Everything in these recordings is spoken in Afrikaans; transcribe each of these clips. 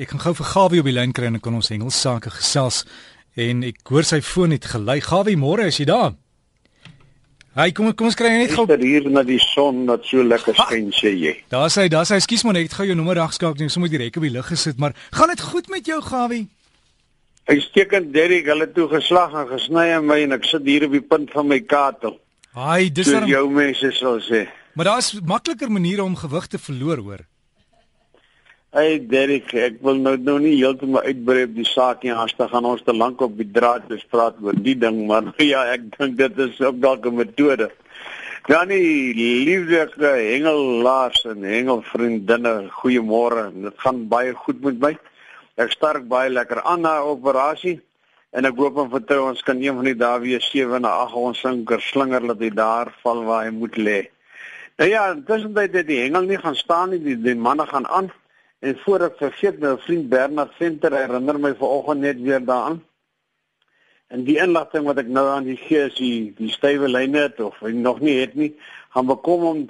Ek gaan gou vir Gawie op die lyn kry en kan ons Engels sake gesels en ek hoor sy foon het gelei. Gawie, môre is jy daar? Hy kom kom ons kry net gou hier na die son wat so lekker skyn sê jy. Daar sê daar sê ekskuus maar net gou jou nommer ragskakel nie, so moet die rek op die lug gesit, maar gaan dit goed met jou Gawie? Hy steek in Derrick hulle toe geslag en gesny in my en ek sit hier op die punt van my katel. Haai, dis so jou mense sal sê. Maar daar's makliker maniere om gewig te verloor hoor. Hey Derek, ek wil nou nou nie heeltemal uitbrei op die saak nie, as dan gaan ons te lank op die draad bespraat oor die ding, maar ja, ek dink dit is ook dalk 'n metode. Dan die lieflike hengelaars en hengelvriendinne, goeiemôre. Dit gaan baie goed met my. Ek sterk baie lekker aan na operasie en ek hoop en vertrou ons kan een van die dae weer 7 na 8 ons sinker slinger dat hy daar val waar hy moet lê. Nou ja, tussentyd het die hengel nie gaan staan nie, die, die manne gaan aan. En voor ek vergeet, my vriend Bernard Venter herinner my vanoggend net weer daaraan. En die inligting wat ek nou aan die gee is die die stywe lyne of hy nog nie het nie, gaan bekom om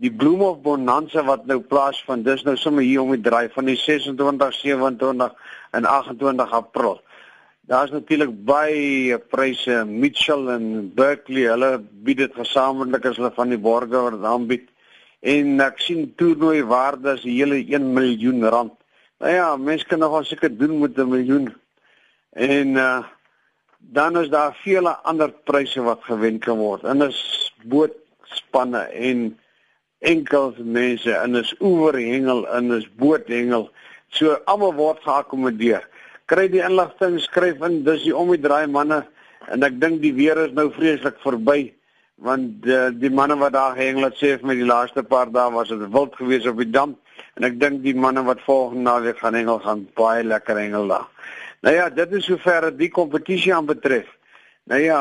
die bloem of bonanza wat nou plaasvind. Dis nou sommer hier om die draai van die 26, 27 en 28 April. Daar's natuurlik baie pryse, Mitchell en Berkeley, hulle bied dit gesamentlik as hulle van die borgers aanbied en ek sien toernooi waardes hele 1 miljoen rand. Nou ja, mense kan nogal seker doen met 'n miljoen. En uh dan is daar vele ander pryse wat gewen kan word. En is bootspanne en enkels mense en is oorhengel en is boothengel. So almal word geakkommodeer. Kry die inligting, skryf in, dis die om die draai manne en ek dink die weer is nou vreeslik verby want eh, die manne wat daar gehengel het sê vir my die laaste paar dae was dit wild geweest op die dam en ek dink die manne wat volgende naweek gaan hengel gaan baie lekker hengel daar. Nou ja, dit is sover die kompetisie aan betref. Nou ja,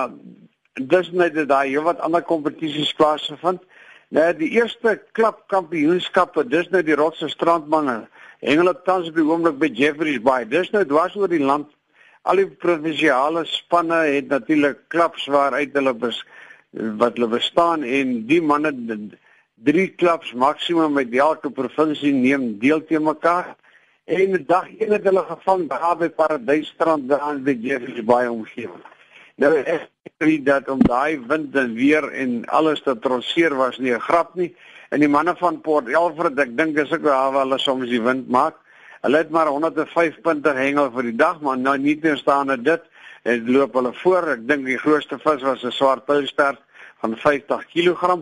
dis net dat daar hier wat ander kompetisies plaasvind. Nou die eerste klap kampioenskappe, dis nou die Rotse strandmanne. Hengel het tans op die oomblik by Jeffreys Bay. Dis nou dwars oor die land. Al die provinsiale spanne het natuurlik klaps waaruit hulle bes wat hulle bestaan en die manne drie klubs maksimum met elke provinsie neem deel te mekaar en dag een het hulle gevang daar by Paradysstrand daar in die Jeffreys Bay omgewing. Nou ek sê dat om daai wind en weer en alles te trotseer was nie 'n grap nie. En die manne van Port Elfred, ek dink is ook waar hulle soms die wind maak. Hulle het maar 105 punte hengel vir die dag, maar nou nie teenstaande dit en loop hulle voor. Ek dink die grootste vis was 'n swart puilstert van 50 kg.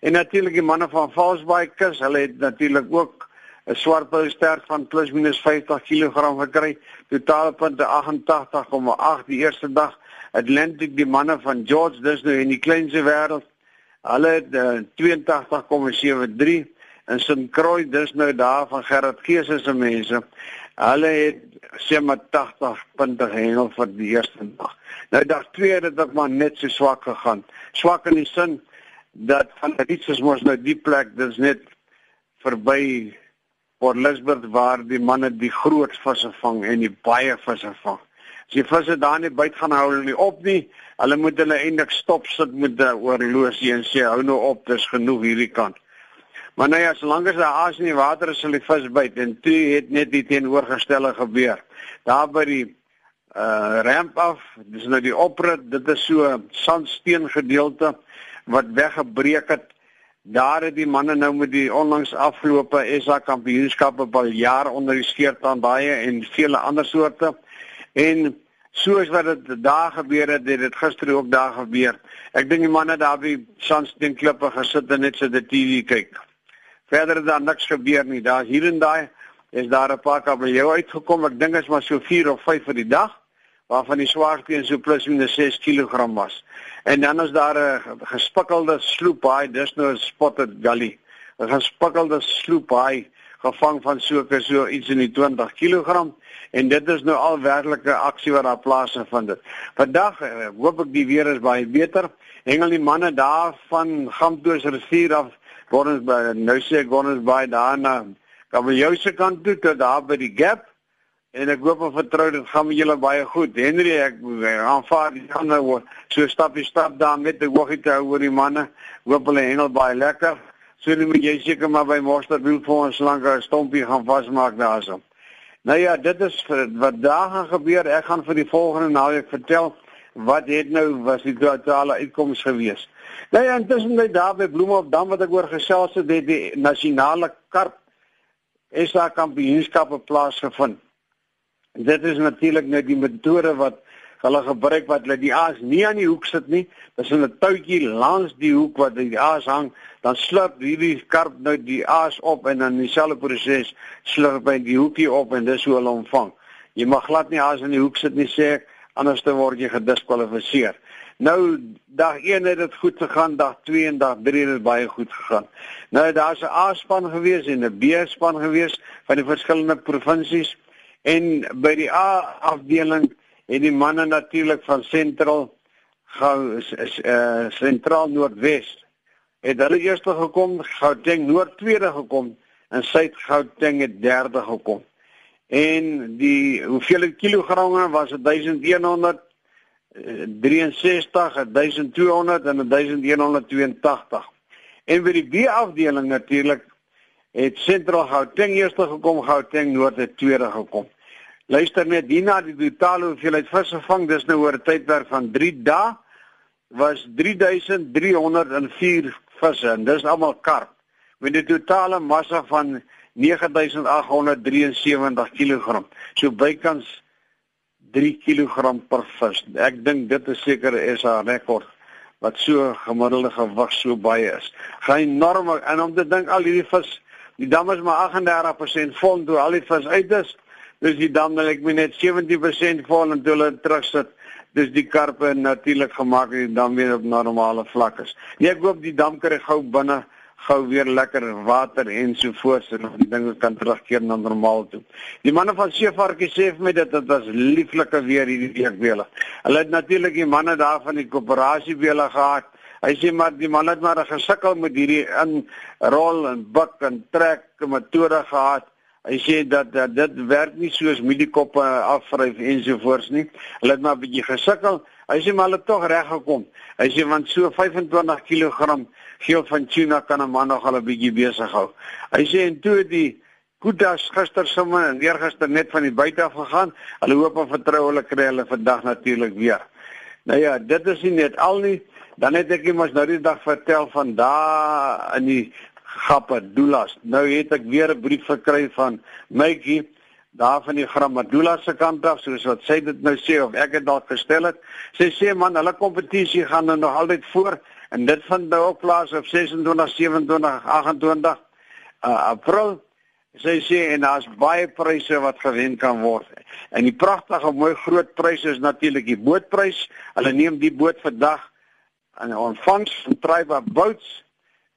En natuurlik die manne van Falsbaai kus, hulle het natuurlik ook 'n swart puilstert van plus minus 50 kg gekry. Totale punte 88,8 die eerste dag. Atlantic die manne van George dis nou in die kleinste wêreld. Hulle het uh, 82,73 en St. Croix dis nou daar van Gerard Geese se mense. Hulle het sê maar 80 punte gehengel vir die eerste dag. Nou dag 2 het dit maar net so swak gegaan. Swak in die sin dat van Rietses mos nou die plek dis net verby Port Elizabeth waar die manne die groot visse vang en die baie visse vang. As die visse daar net byt gaan hou hulle nie op nie. Hulle moet hulle eindelik stop sit met 'n oorloosie en sê hou nou op, dis genoeg hierdie kant. Maar nou ja, solank as daar aas in die water is, sal die vis byt en toe het net die teenoorgestelde gebeur. Daar by die uh ramp af, dis nou die oprit, dit is so sandsteen gedeelte wat weggebreek het. Daar het die manne nou met die onlangs afgelope SA kampioenskappe al jaar onder die skeertand baie en vele ander soorte. En soos wat dit daar gebeur het, het dit gister ook daar gebeur. Ek dink die manne daar by sandsteen klippe gesit en net so die TV kyk. Verder het daar niks gebeur nie. Daar hier en daai is daar 'n paar kabeljou uitgekom. Ek dink dit is maar so 4 of 5 vir die dag waarvan die swaarste een so plus minus 6 kg was. En dan is daar 'n gespikkelde sloophaai, dis nou 'n spotted gully. 'n Gespikkelde sloophaai gevang van so so iets in die 20 kg en dit is nou al werklike aksie wat daar plaasgevind het. Vandag eh, hoop ek die weer is baie beter. Hengel die manne daar van Gamtoos rivier af Gordons by nou sê Gordons by daarna kan we jou se kant toe tot daar by die gap en ek hoop en vertrou dit gaan met julle baie goed. Henry ek aanvaar die gaan nou so stapie stap daar met die woggie te hou oor die manne. Hoop hulle hengel baie lekker. So net moet jy seker maar by Monster wil vir ons lank 'n stompie gaan vasmaak daarso. Nou ja, dit is wat daar gaan gebeur. Ek gaan vir die volgende naweek vertel wat het nou was die totale uitkoms gewees. Nou ja, intussen by daar by Bloemhofdam wat ek oor gesels het, het die nasionale karp SA kampioenskappe plaasgevind. Dit is natuurlik net die metode wat hulle gebruik wat hulle die aas nie aan die hoek sit nie. Dis 'n touwtjie langs die hoek wat die aas hang, dan slurp hierdie karp nou die aas op en dan dieselfde proses slurp hy die hoekie op en dis hoe hulle hom vang. Jy mag glad nie aas in die hoek sit nie sê ek, anders dan word jy gediskwalifiseer. Nou dag 1 het dit goed gegaan, dag 2 en dag 3 het dit baie goed gegaan. Nou daar's 'n A-span gewees en 'n B-span gewees van die verskillende provinsies en by die A-afdeling het die manne natuurlik van Sentral gou is uh Sentraal Noordwes het hulle eerste gekom, Gauteng Noord tweede gekom en Suid-Gauteng het derde gekom. En die hoeveel kilogramme was dit 1100 63 1200 en 1182. En by die B-afdeling natuurlik het Sentral Gauteng eerste gekom, Gauteng Noord het tweede gekom. Luister net hierna die totale hoeveelheid vis gevang, dis nou oor 'n tydperk van 3 dae was 3304 visse en dis almal karp met 'n totale massa van 9873 kg. So bykans 3 kg per vis. Ek dink dit is seker is 'n rekord wat so gemiddelde gewig so baie is. Gaan enorm en om te dink al hierdie vis, die dam is maar 38% vol toe al die vis uit is. Dus die dam wil ek net 70% vol en toe hulle terugsit. Dus die karpe natuurlik gemaak het die dam weer op normale vlak is. Nee, ek hoop die dam kry gou binne gou weer lekker water en so voort en die dinge kan terugkeer na normaal toe. Die manne van Seevarkie sê vir my dat dit was lieflike weer hierdie week weer. Hulle het natuurlik die manne daar van die koöperasie weer gehad. Hy sê maar die manne het maar gesukkel met hierdie in rol en buk en trek metode gehad. Hy sê dat, dat dit werk nie soos mediekoppe afvryf ensovoorts nie. Hulle het maar 'n bietjie gesukkel. Hy sê maar hulle tog reg gekom. Hy sê want so 25 kg geel van tuna kan 'n man nog al 'n bietjie besig hou. Hy sê en toe die Kudas gister sommer en eergister net van die buite af gegaan. Hulle hoop en vertrou hulle kry hulle vandag natuurlik weer. Nou ja, dit is nie net al nie. Dan het ek mos nou die dag vertel van daar in die Gappe Doulas. Nou het ek weer 'n brief gekry van Mytjie daar van die Grammadula se kant af soos wat sy dit nou sê of ek dit dalk gestel het. Sy sê man, hulle kompetisie gaan nou nog altyd voor en dit vind nou ook plaas op 26, 27, 28 uh, April. Sy sê en daar's baie pryse wat gewen kan word. En die pragtige mooi groot pryse is natuurlik die bootprys. Hulle neem die boot vandag aan ontvangs van Tribe Boats.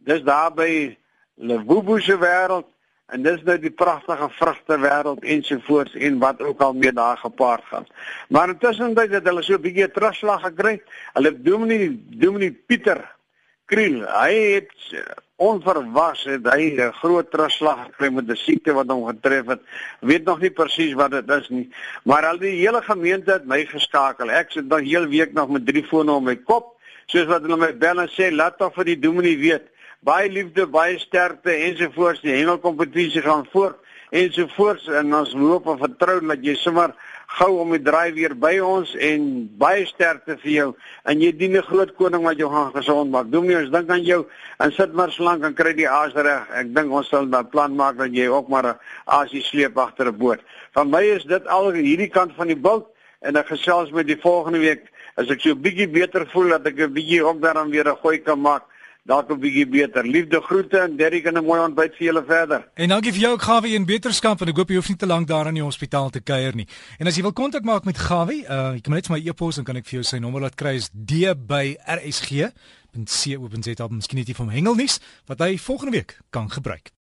Dis daar by Lebubu se wêreld en dis nou die pragtige vrugte wêreld ensovoorts en wat ook al mee daar gepaard gaan. Maar intussen dat hulle so 'n bietjie terugslag gekry. Hulle Dominee Dominee Pieter Kriel, hy het onverwags het hy 'n groot terugslag gekry met 'n siekte wat hom getref het. Weet nog nie presies wat dit is nie, maar al die hele gemeente het my geskakel. Ek sit dan heel week nog met drie fone op my kop, soos wat hulle my bel en sê laat tog vir die Dominee weet baie liefde, baie sterkte ensovoorts. Die hengelkompetisie gaan voort ensovoorts en ons hoop en vertrou dat jy sommer gou om die draai weer by ons en baie sterkte vir jou. En jy dien 'n groot koning wat jou gaan gesond maak. Doen nie ons dink aan jou en sit maar slank en kry die aas reg. Ek dink ons sal 'n plan maak dat jy ook maar 'n aasie sleep agter 'n boot. Van my is dit al hierdie kant van die bult en ek gesels met die volgende week as ek so 'n bietjie beter voel dat ek 'n bietjie ook daarom weer 'n gooi kan maak dalk 'n bietjie beter. Liefde groete en Derrick en 'n mooi ontbyt vir julle verder. En dankie vir jou ook Gawie en beterskap en ek hoop jy hoef nie te lank daar in die hospitaal te kuier nie. En as jy wil kontak maak met Gawie, uh, jy kan net my e-pos en kan ek vir jou sy nommer laat kry is d@rsg.co.za. Miskien net die van Hengelnuus wat hy volgende week kan gebruik.